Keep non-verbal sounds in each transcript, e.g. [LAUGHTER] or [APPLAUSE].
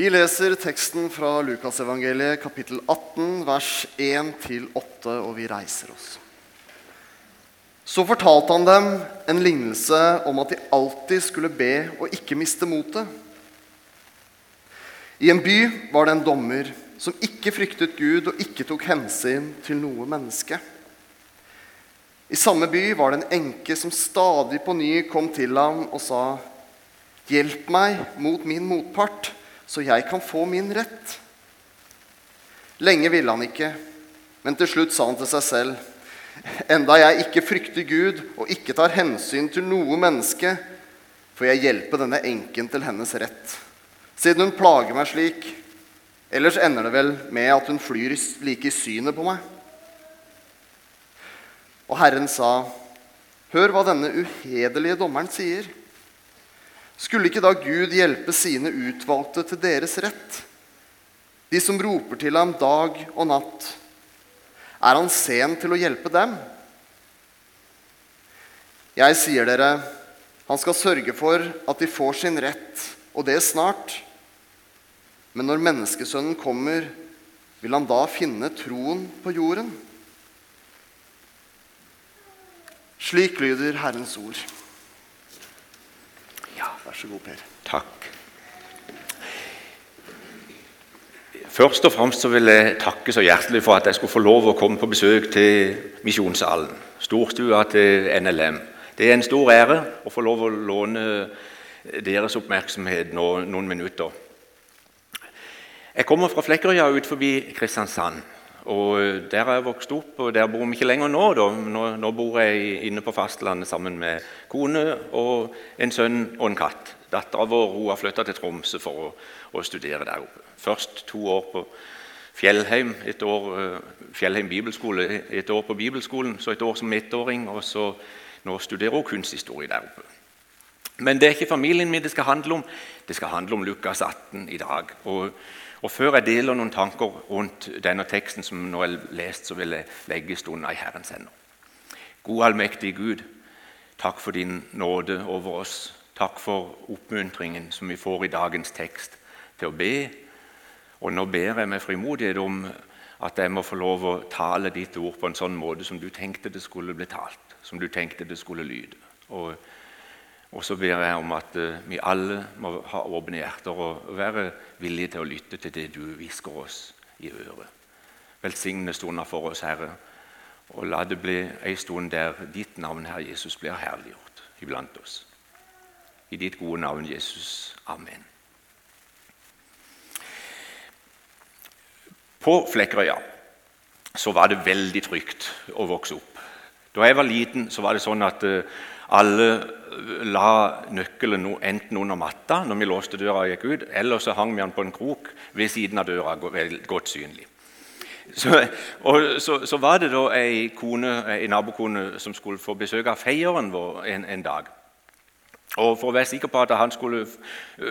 Vi leser teksten fra Lukasevangeliet kapittel 18, vers 1-8, og vi reiser oss. Så fortalte han dem en lignelse om at de alltid skulle be og ikke miste motet. I en by var det en dommer som ikke fryktet Gud og ikke tok hensyn til noe menneske. I samme by var det en enke som stadig på ny kom til ham og sa:" Hjelp meg mot min motpart så jeg kan få min rett. Lenge ville han ikke, men til slutt sa han til seg selv.: Enda jeg ikke frykter Gud og ikke tar hensyn til noe menneske, får jeg hjelpe denne enken til hennes rett, siden hun plager meg slik. Ellers ender det vel med at hun flyr like i synet på meg. Og Herren sa, Hør hva denne uhederlige dommeren sier. Skulle ikke da Gud hjelpe sine utvalgte til deres rett? De som roper til ham dag og natt. Er han sen til å hjelpe dem? Jeg sier dere, han skal sørge for at de får sin rett, og det snart. Men når menneskesønnen kommer, vil han da finne troen på jorden? Slik lyder Herrens ord. Vær så god, Per. Takk. Først og fremst vil jeg takke så hjertelig for at jeg skulle få lov å komme på besøk til Misjonssalen, storstua til NLM. Det er en stor ære å få lov å låne deres oppmerksomhet nå noen minutter. Jeg kommer fra Flekkerøya ut forbi Kristiansand. Og Der har jeg vokst opp, og der bor vi ikke lenger nå. Nå, nå, bor jeg inne på fastlandet sammen med kone og en sønn og en katt. Dattera vår har flytta til Tromsø for å, å, studere der oppe. Først to år på Fjellheim, et år, eh, Fjellheim bibelskole, et år på bibelskolen, så et år som ettåring, og så nå studerer hun kunsthistorie der oppe. Men det er ikke familien min det skal handle om. Det skal handle om Lukas 18 i dag. Og og Før jeg deler noen tanker rundt denne teksten, som nå er lest, så vil jeg legge stunda i Herrens hender. God allmektige Gud, takk for din nåde over oss. Takk for oppmuntringen som vi får i dagens tekst til å be. Og nå ber jeg med frimodighet om at jeg må få lov å tale ditt ord på en sånn måte som du tenkte det skulle bli talt, som du tenkte det skulle lyde. Og og så ber jeg om at uh, vi alle må ha åpne hjerter og være villige til å lytte til det du hvisker oss i øret. Velsigne stunder for oss, Herre, og la det bli ei stund der ditt navn, Herre Jesus, blir herliggjort iblant oss. I ditt gode navn, Jesus. Amen. På Flekkerøya så var det veldig trygt å vokse opp. Da jeg var liten, så var det sånn at uh, alle la nøkkelen enten under matta når vi låste døra og gikk ut, eller så hang vi den på en krok ved siden av døra, godt synlig. Så, så, så var det da ei, kone, ei nabokone som skulle få besøk av feieren vår en, en, dag. Og For å være sikker på at han skulle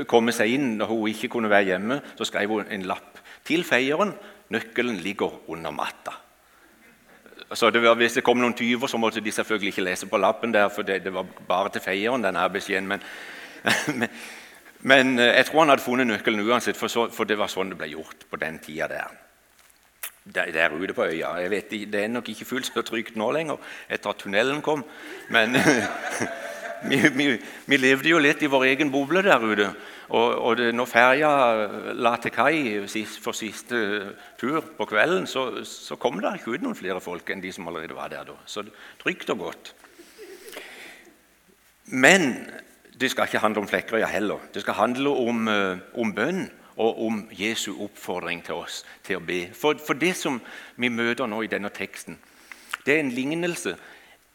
komme seg inn når hun ikke kunne være hjemme, så skrev hun en lapp til feieren. Nøkkelen ligger under matta. Så var, Hvis det kom noen tyver, så måtte de selvfølgelig ikke lese på lappen, der, for det, det var bare til feieren. denne beskjeden, men, [LAUGHS] men, men, eh, jeg tror han hadde funnet nøkkelen uansett, for, så, for, det var sånn det ble gjort på den tida der. Der, der ute på øya. Jeg vet, Det er nok ikke fullt så trygt nå lenger etter at tunnelen kom, men [LAUGHS] vi, vi, vi, levde jo litt i vår egen boble der ute. Og, og det, når ferja la til kai for siste tur på kvelden, så, så, kom det ikke ut noen flere folk enn de som allerede var der da. Så trygt og godt. Men det skal ikke handle om Flekkerøya heller. Det skal handle om, eh, om bønn og om Jesu oppfordring til oss til å be. For, for det som vi møter nå i denne teksten, det er en lignelse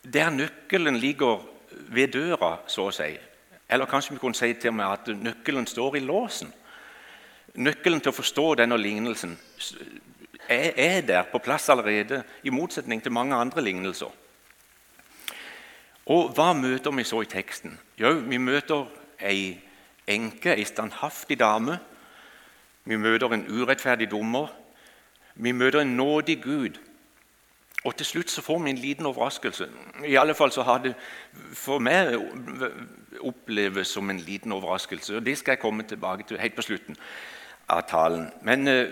der nøkkelen ligger ved døra, så å si. Eller kanskje vi kunne si til meg at nøkkelen står i låsen. Nøkkelen til å forstå denne lignelsen er, der på plass allerede, i motsetning til mange andre lignelser. Og hva møter vi så i teksten? Jo, vi møter ei enke, ei standhaftig dame. Vi møter en urettferdig dommer. Vi møter en nådig Gud og til slutt så får vi en liten overraskelse. I alle fall så har det for meg oppleves som en liten overraskelse. og Det skal jeg komme tilbake til helt på slutten. av talen. Men eh,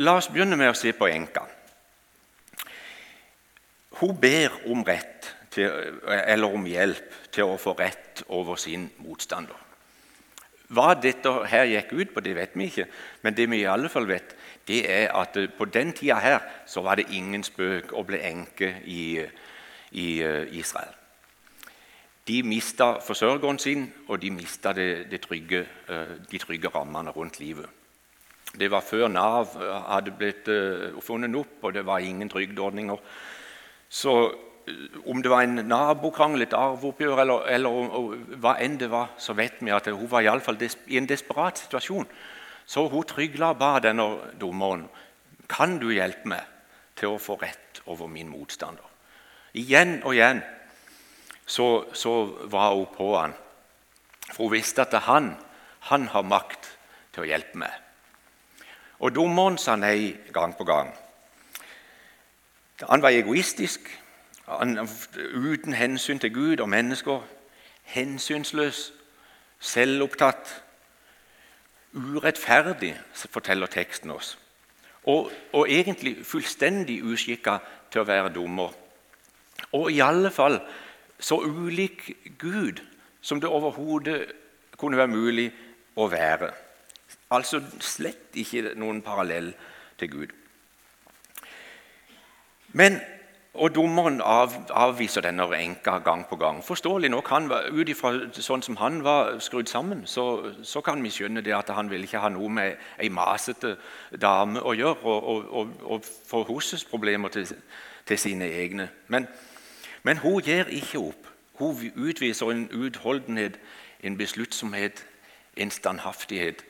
la oss begynne med å se på enka. Hun ber om til, om hjelp til å få rett over sin motstander. Hva dette her gikk ut på, det vet vi ikke. Men det vi i alle fall vet, det er at på den tida her så var det ingen spøk å bli enke i, i eh, Israel. De mista forsørgeren sin, og de mista det, det trygge, eh, de trygge rammene rundt livet. Det var før Nav hadde blitt funnet opp, og det var ingen trygdeordninger. Så om det var en nabokrangel, et arveoppgjør eller, eller hva enn det var, så vet vi at hun var i, alle fall i en desperat situasjon. Så hun trygla ba denne dommeren kan du hjelpe meg til å få rett over min motstander. Igjen og igjen så, så var hun på han. For hun visste at han, han har makt til å hjelpe meg. Og dommeren sa nei gang på gang. Han var egoistisk uten hensyn til Gud og mennesker. Hensynsløs, selvopptatt, urettferdig, forteller teksten oss. Og, og egentlig fullstendig uskikka til å være dommer. Og i alle fall så ulik Gud som det overhodet kunne være mulig å være. Altså slett ikke noen parallell til Gud. Men og dommeren av, avviser denne enka gang på gang. Forståelig nok, han Ut ifra sånn som han var skrudd sammen, så, så, kan vi skjønne det at han vil ikke ha noe med ei masete dame å gjøre og, og, og, og få hennes problemer til, til, sine egne. Men, men hun gir ikke opp. Hun utviser en utholdenhet, en besluttsomhet, en standhaftighet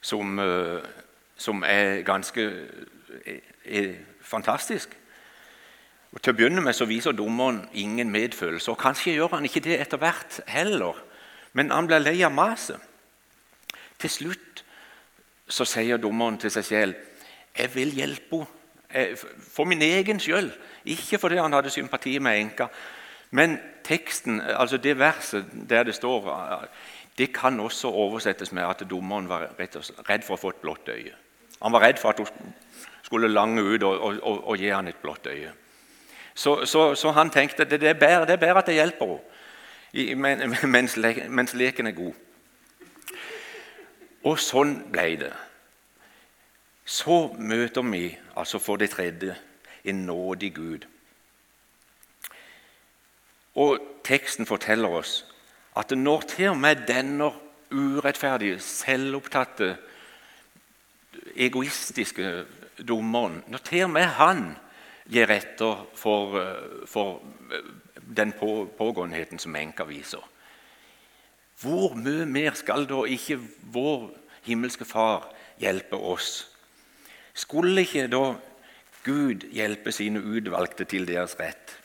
som, eh, som er ganske er, er fantastisk. Og Til å begynne med så viser dommeren ingen medfølelse. og Kanskje gjør han ikke det etter hvert heller, men han blir lei av maset. Til slutt så sier dommeren til seg selv jeg vil hjelpe henne for min egen skyld. Ikke fordi han hadde sympati med enka. Men teksten, altså det verset der det står, det kan også oversettes med at dommeren var redd for å få et blått øye. Han var redd for at hun skulle lange ut og, og, og, og gi han et blått øye. Så, så, så, han tenkte det, det, er bedre, det er bedre at det hjelper henne mens, mens leken er god. Og sånn ble det. Så møter vi altså for det tredje en nådig Gud. Og teksten forteller oss at når til og med denne urettferdige, selvopptatte, egoistiske dommeren Når til og med han gir etter for, eh, for eh, den på, pågåenheten som enka viser. Hvor mye mer skal da ikke vår himmelske Far hjelpe oss? Skulle ikke da Gud hjelpe sine utvalgte til deres rett,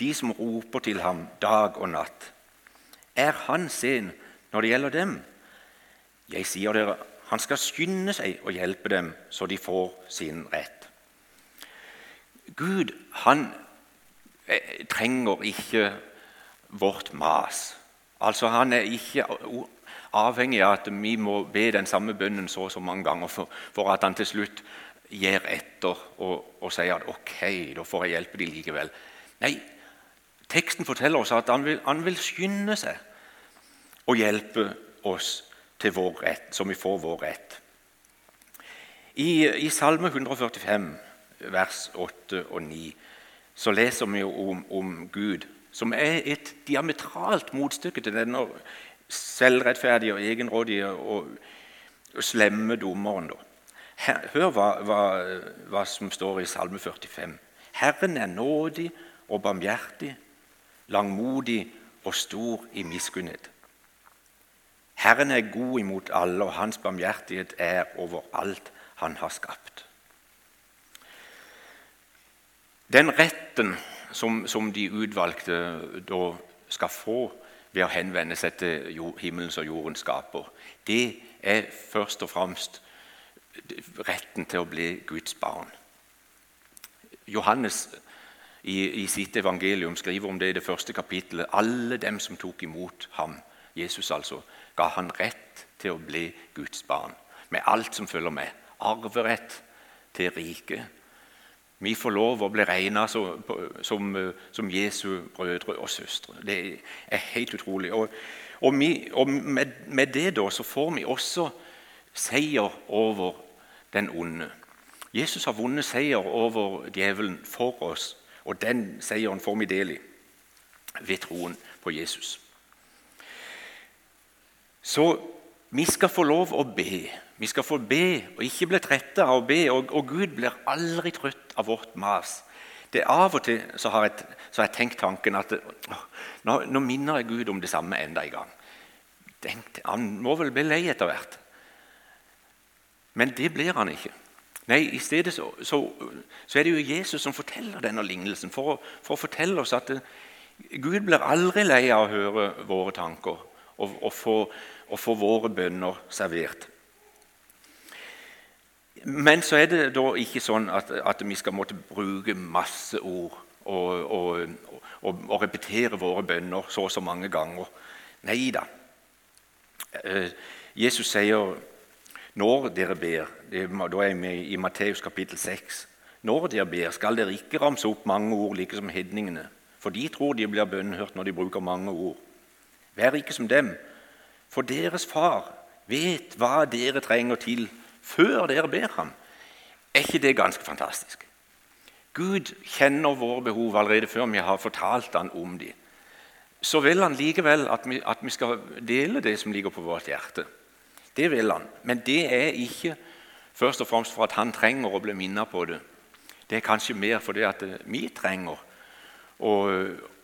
de som roper til ham dag og natt? Er han sen når det gjelder dem? Jeg sier dere, han skal skynde seg å hjelpe dem, så de får sin rett. Gud han eh, trenger ikke vårt mas. Altså Han er ikke avhengig av at vi må be den samme bønnen så og så mange ganger for, for, at han til slutt gir etter og, og sier at ok, da får jeg hjelpe dem likevel. Nei, teksten forteller oss at han vil, han vil skynde seg å hjelpe oss til vår rett, så vi får vår rett. I, i Salme 145 vers 8 og 9, så leser vi om, om Gud, som er et diametralt motstykke til denne selvrettferdige og egenrådige og slemme dommeren. Her, hør hva, hva, hva, som står i Salme 45. Herren er nådig og barmhjertig, langmodig og stor i miskunnhet. Herren er god imot alle, og hans barmhjertighet er over alt han har skapt. Den retten som, som de utvalgte da skal få ved å henvende seg til himmelens og jordens skaper, det er først og fremst retten til å bli Guds barn. Johannes i, i sitt evangelium skriver om det i det første kapittelet. Alle dem som tok imot ham, Jesus altså, ga han rett til å bli Guds barn. med alt som følger med. Arverett til riket. Vi får lov å bli regna som, som, som, Jesu brødre og søstre. Det er helt utrolig. Og, og, vi, og med, med, det da så får vi også seier over den onde. Jesus har vunnet seier over djevelen for oss, og den seieren får vi del i ved troen på Jesus. Så vi skal få lov å be. Vi skal få be og ikke bli trette av å be. Og, og, Gud blir aldri trøtt av vårt mas. Det er Av og til så har, jeg, så har jeg tenkt tanken at nå, nå, minner jeg Gud om det samme enda en gang. Tenk, han må vel bli lei etter hvert. Men det blir han ikke. Nei, I stedet så, så, så, er det jo Jesus som forteller denne lignelsen for å, for å fortelle oss at det, Gud blir aldri lei av å høre våre tanker og, og, få, og få våre bønner servert. Men så er det da ikke sånn at, at vi skal måtte bruke masse ord og, og, og, repetere våre bønner så og så mange ganger. Nei da. Eh, Jesus sier når dere ber det, Da er vi i Matteus kapittel 6. Når dere ber, skal dere ikke ramse opp mange ord like som hedningene. For de tror de blir bønnhørt når de bruker mange ord. Vær ikke som dem, for deres far vet hva dere trenger til før dere ber ham. Er ikke det ganske fantastisk? Gud kjenner våre behov allerede før vi har fortalt ham om dem. Så vil han likevel at vi, at vi skal dele det som ligger på vårt hjerte. Det vil han. Men det er ikke først og fremst for at han trenger å bli minnet på det. Det er kanskje mer fordi at vi trenger å,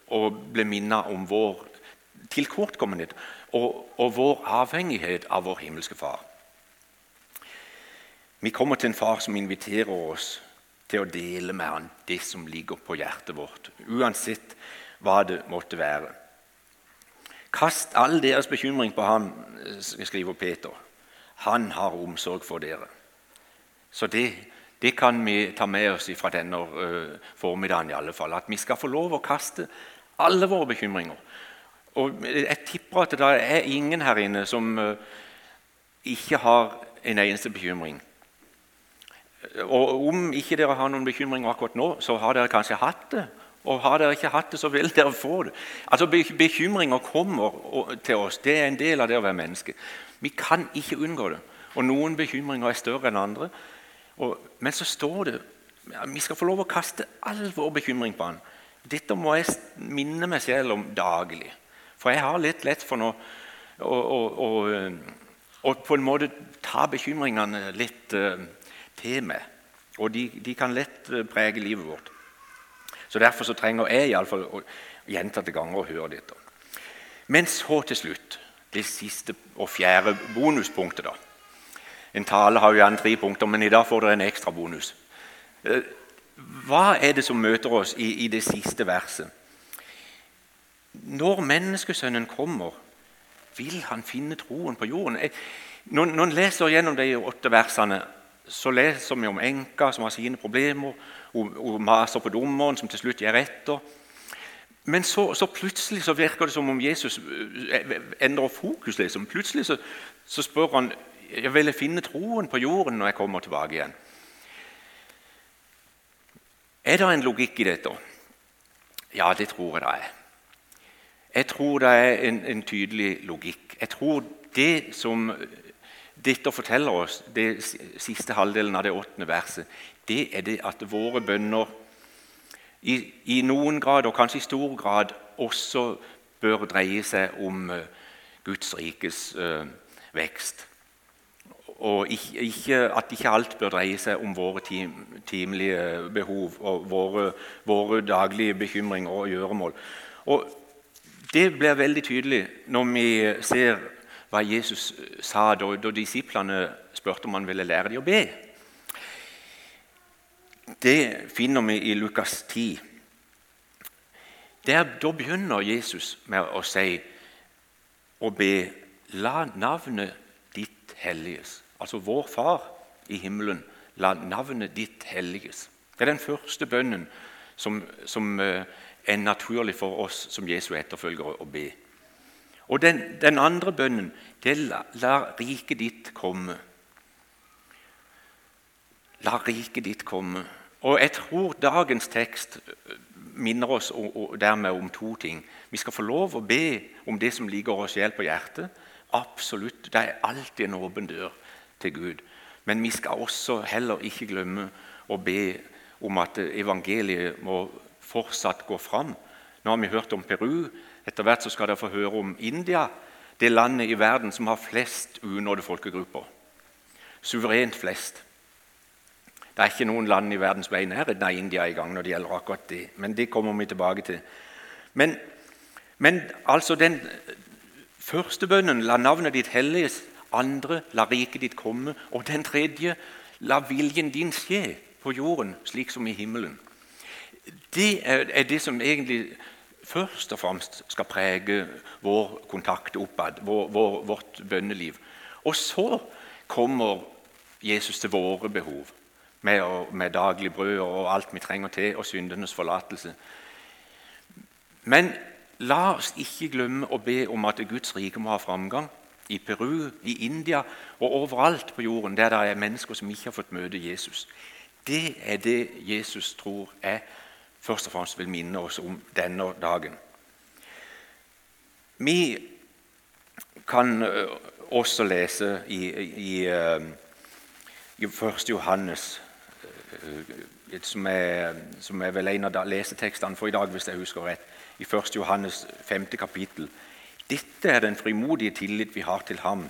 å bli minnet om vår tilkortkommenhet og, og vår avhengighet av vår himmelske Far. Vi kommer til en far som inviterer oss til å dele med han det som ligger på hjertet vårt, uansett hva det måtte være. Kast all deres bekymring på ham, skriver Peter. Han har omsorg for dere. Så det, det kan vi ta med oss fra denne uh, formiddagen, i alle fall, at vi skal få lov å kaste alle våre bekymringer. Og Jeg tipper at det er ingen her inne som uh, ikke har en eneste bekymring. Og Om ikke dere har noen bekymringer akkurat nå, så har dere kanskje hatt det. Og har dere ikke hatt det, så vil dere få det. Altså Bekymringer kommer til oss. Det er en del av det å være menneske. Vi kan ikke unngå det. Og Noen bekymringer er større enn andre. Og, men så står det vi skal få lov å kaste all vår bekymring på han. Dette må jeg minne meg selv om daglig. For jeg har litt lett for noe å på en måte ta bekymringene litt til med. Og de, de kan lett eh, prege livet vårt. Så Derfor så trenger jeg iallfall gjentatte ganger å høre dette. Men så til slutt det siste og fjerde bonuspunktet. da. En tale har jo gjerne tre punkter, men i dag får dere en ekstra bonus. Eh, hva er det som møter oss i, i det siste verset? Når menneskesønnen kommer, vil han finne troen på jorden. Når, når en leser gjennom de åtte versene, så leser vi om enka som har sine problemer, og maser på dommeren, som til slutt gjør etter. Men så, så, plutselig så virker det som om Jesus eh, endrer fokus. Liksom. Plutselig så, så spør han jeg vil finne troen på jorden når jeg kommer tilbake igjen. Er det en logikk i dette? Ja, det tror jeg det er. Jeg tror det er en, en tydelig logikk. Jeg tror det som dette forteller oss, det siste halvdelen av det åttende verset, det er det at våre bønner i, i, noen grad, og kanskje i stor grad, også bør dreie seg om uh, Guds rikes uh, vekst. Og ikke, ikke, at ikke alt bør dreie seg om våre tim, timelige behov og våre, våre, daglige bekymringer og gjøremål. Og Det blir veldig tydelig når vi ser hva Jesus eh, sa da, da disiplene spurte om han ville lære dem å be. Det finner vi i Lukas 10. Der, da begynner Jesus med å si og be La navnet ditt helliges. Altså vår Far i himmelen, la navnet ditt helliges. Det er den første bønnen som, som eh, er naturlig for oss som Jesu etterfølgere å be. Og den, den andre bønnen det er la, la riket ditt komme. La riket ditt komme. Og jeg tror dagens tekst minner oss dermed om to ting. Vi skal få lov å be om det som ligger oss sjel på hjertet. Absolutt. Det er alltid en åpen dør til Gud. Men vi skal også heller ikke glemme å be om at evangeliet må fortsatt gå fram. Nå har vi hørt om Peru. Etter hvert skal dere få høre om India, det landet i verden som har flest unådde folkegrupper. Suverent flest. Det er ikke noen land i verden som er i nærheten av India i gang når det gjelder akkurat det. Men det kommer vi tilbake til. Men, men altså den første bønnen, la navnet ditt helliges. Andre, la riket ditt komme. Og den tredje, la viljen din skje på jorden, slik som i himmelen. Det er, er det som egentlig først og fremst skal prege vår kontakt oppad, vår, vår, vårt bønneliv. Og så kommer Jesus til våre behov med, med daglig brød og alt vi trenger til, og syndenes forlatelse. Men la oss ikke glemme å be om at Guds rike må ha framgang. I Peru, i India og overalt på jorden der det er mennesker som ikke har fått møte Jesus. Det er det Jesus tror jeg først og fremst vil minne oss om denne dagen. Vi kan øh, også lese i, i, i 1. Johannes Eh, som er, som er, vel en av lesetekstene for i dag, hvis jeg husker rett, i 1. Johannes 5. kapittel. Dette er den frimodige tillit vi har til ham,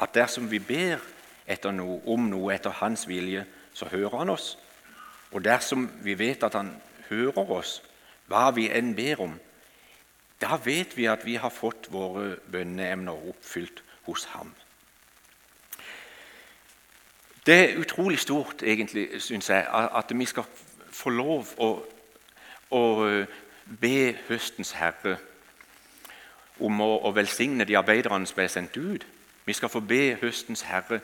at dersom vi ber noe, om noe etter hans vilje, så hører han oss. Og dersom vi vet at han hører oss, hva vi enn ber om, da vet vi at vi har fått våre bønneemner oppfylt hos ham. Det er utrolig stort, egentlig, syns jeg, at vi skal få lov å, å eh, be høstens herre om å, å, velsigne de arbeiderne som er sendt ut. Vi skal få be høstens herre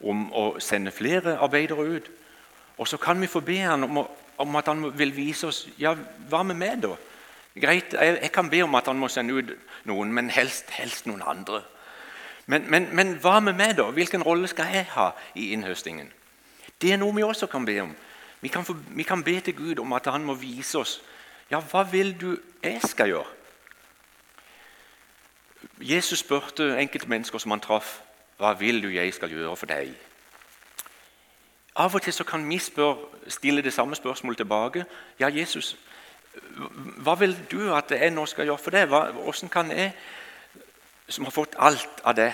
om å sende flere arbeidere ut. Og så kan vi få be han om, om at han vil vise oss ja, hva med meg, da? Greit, jeg, jeg, kan be om at han må sende ut noen, men helst, helst noen andre. Men, men, men, hva med meg, da? Hvilken rolle skal jeg ha i innhøstingen? Det er noe vi også kan be om. Vi kan, få, vi kan be til Gud om at han må vise oss ja, hva vil du jeg skal gjøre. Jesus spurte enkelte mennesker som han traff, hva vil du jeg skal gjøre for deg? Av og til så kan vi spør, stille det samme spørsmålet tilbake. Ja, Jesus, hva vil du at jeg nå skal gjøre for deg? hvordan kan jeg som har fått alt av det.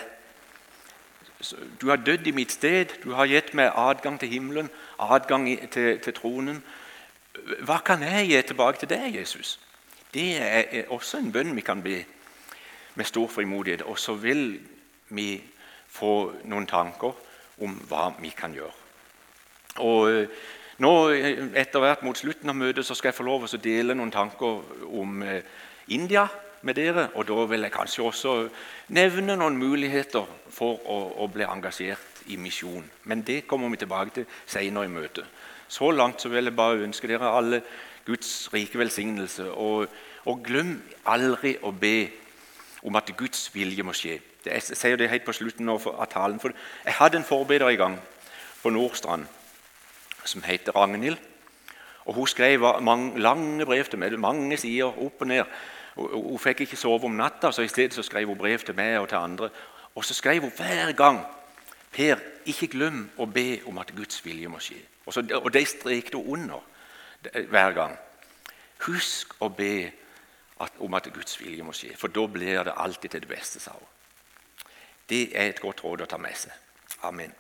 Du har dødd i mitt sted, du har gitt meg adgang til himmelen, adgang til, til tronen. Hva kan jeg gi tilbake til deg, Jesus? Det er også en bønn vi kan be med stor frimodighet. Og så vil vi få noen tanker om hva vi kan gjøre. Og eh, nå, Etter hvert mot slutten av møtet så skal jeg få lov å dele noen tanker om eh, India med dere. Og da vil jeg kanskje også nevne noen muligheter for å, å bli engasjert i misjon. Men det kommer vi tilbake til senere i møtet. Så langt så vil jeg bare ønske dere alle Guds rike velsignelse. Og, og glem aldri å be om at Guds vilje må skje. Jeg sier det helt på slutten av talen. For jeg hadde en forbereder i gang på Nordstrand som heter Ragnhild. Og Hun skrev mange, lange brev til meg, mange sider opp og ned. Hun fikk ikke sove om natta, så i stedet så skrev hun brev til meg og til andre. Og så skrev hun hver gang Per, ikke glem å be om at Guds vilje må skje. Og, så, og de strekte hun under hver gang. Husk å be at, om at Guds vilje må skje, for da blir det alltid til det beste, sa hun. Det er et godt råd å ta med seg. Amen.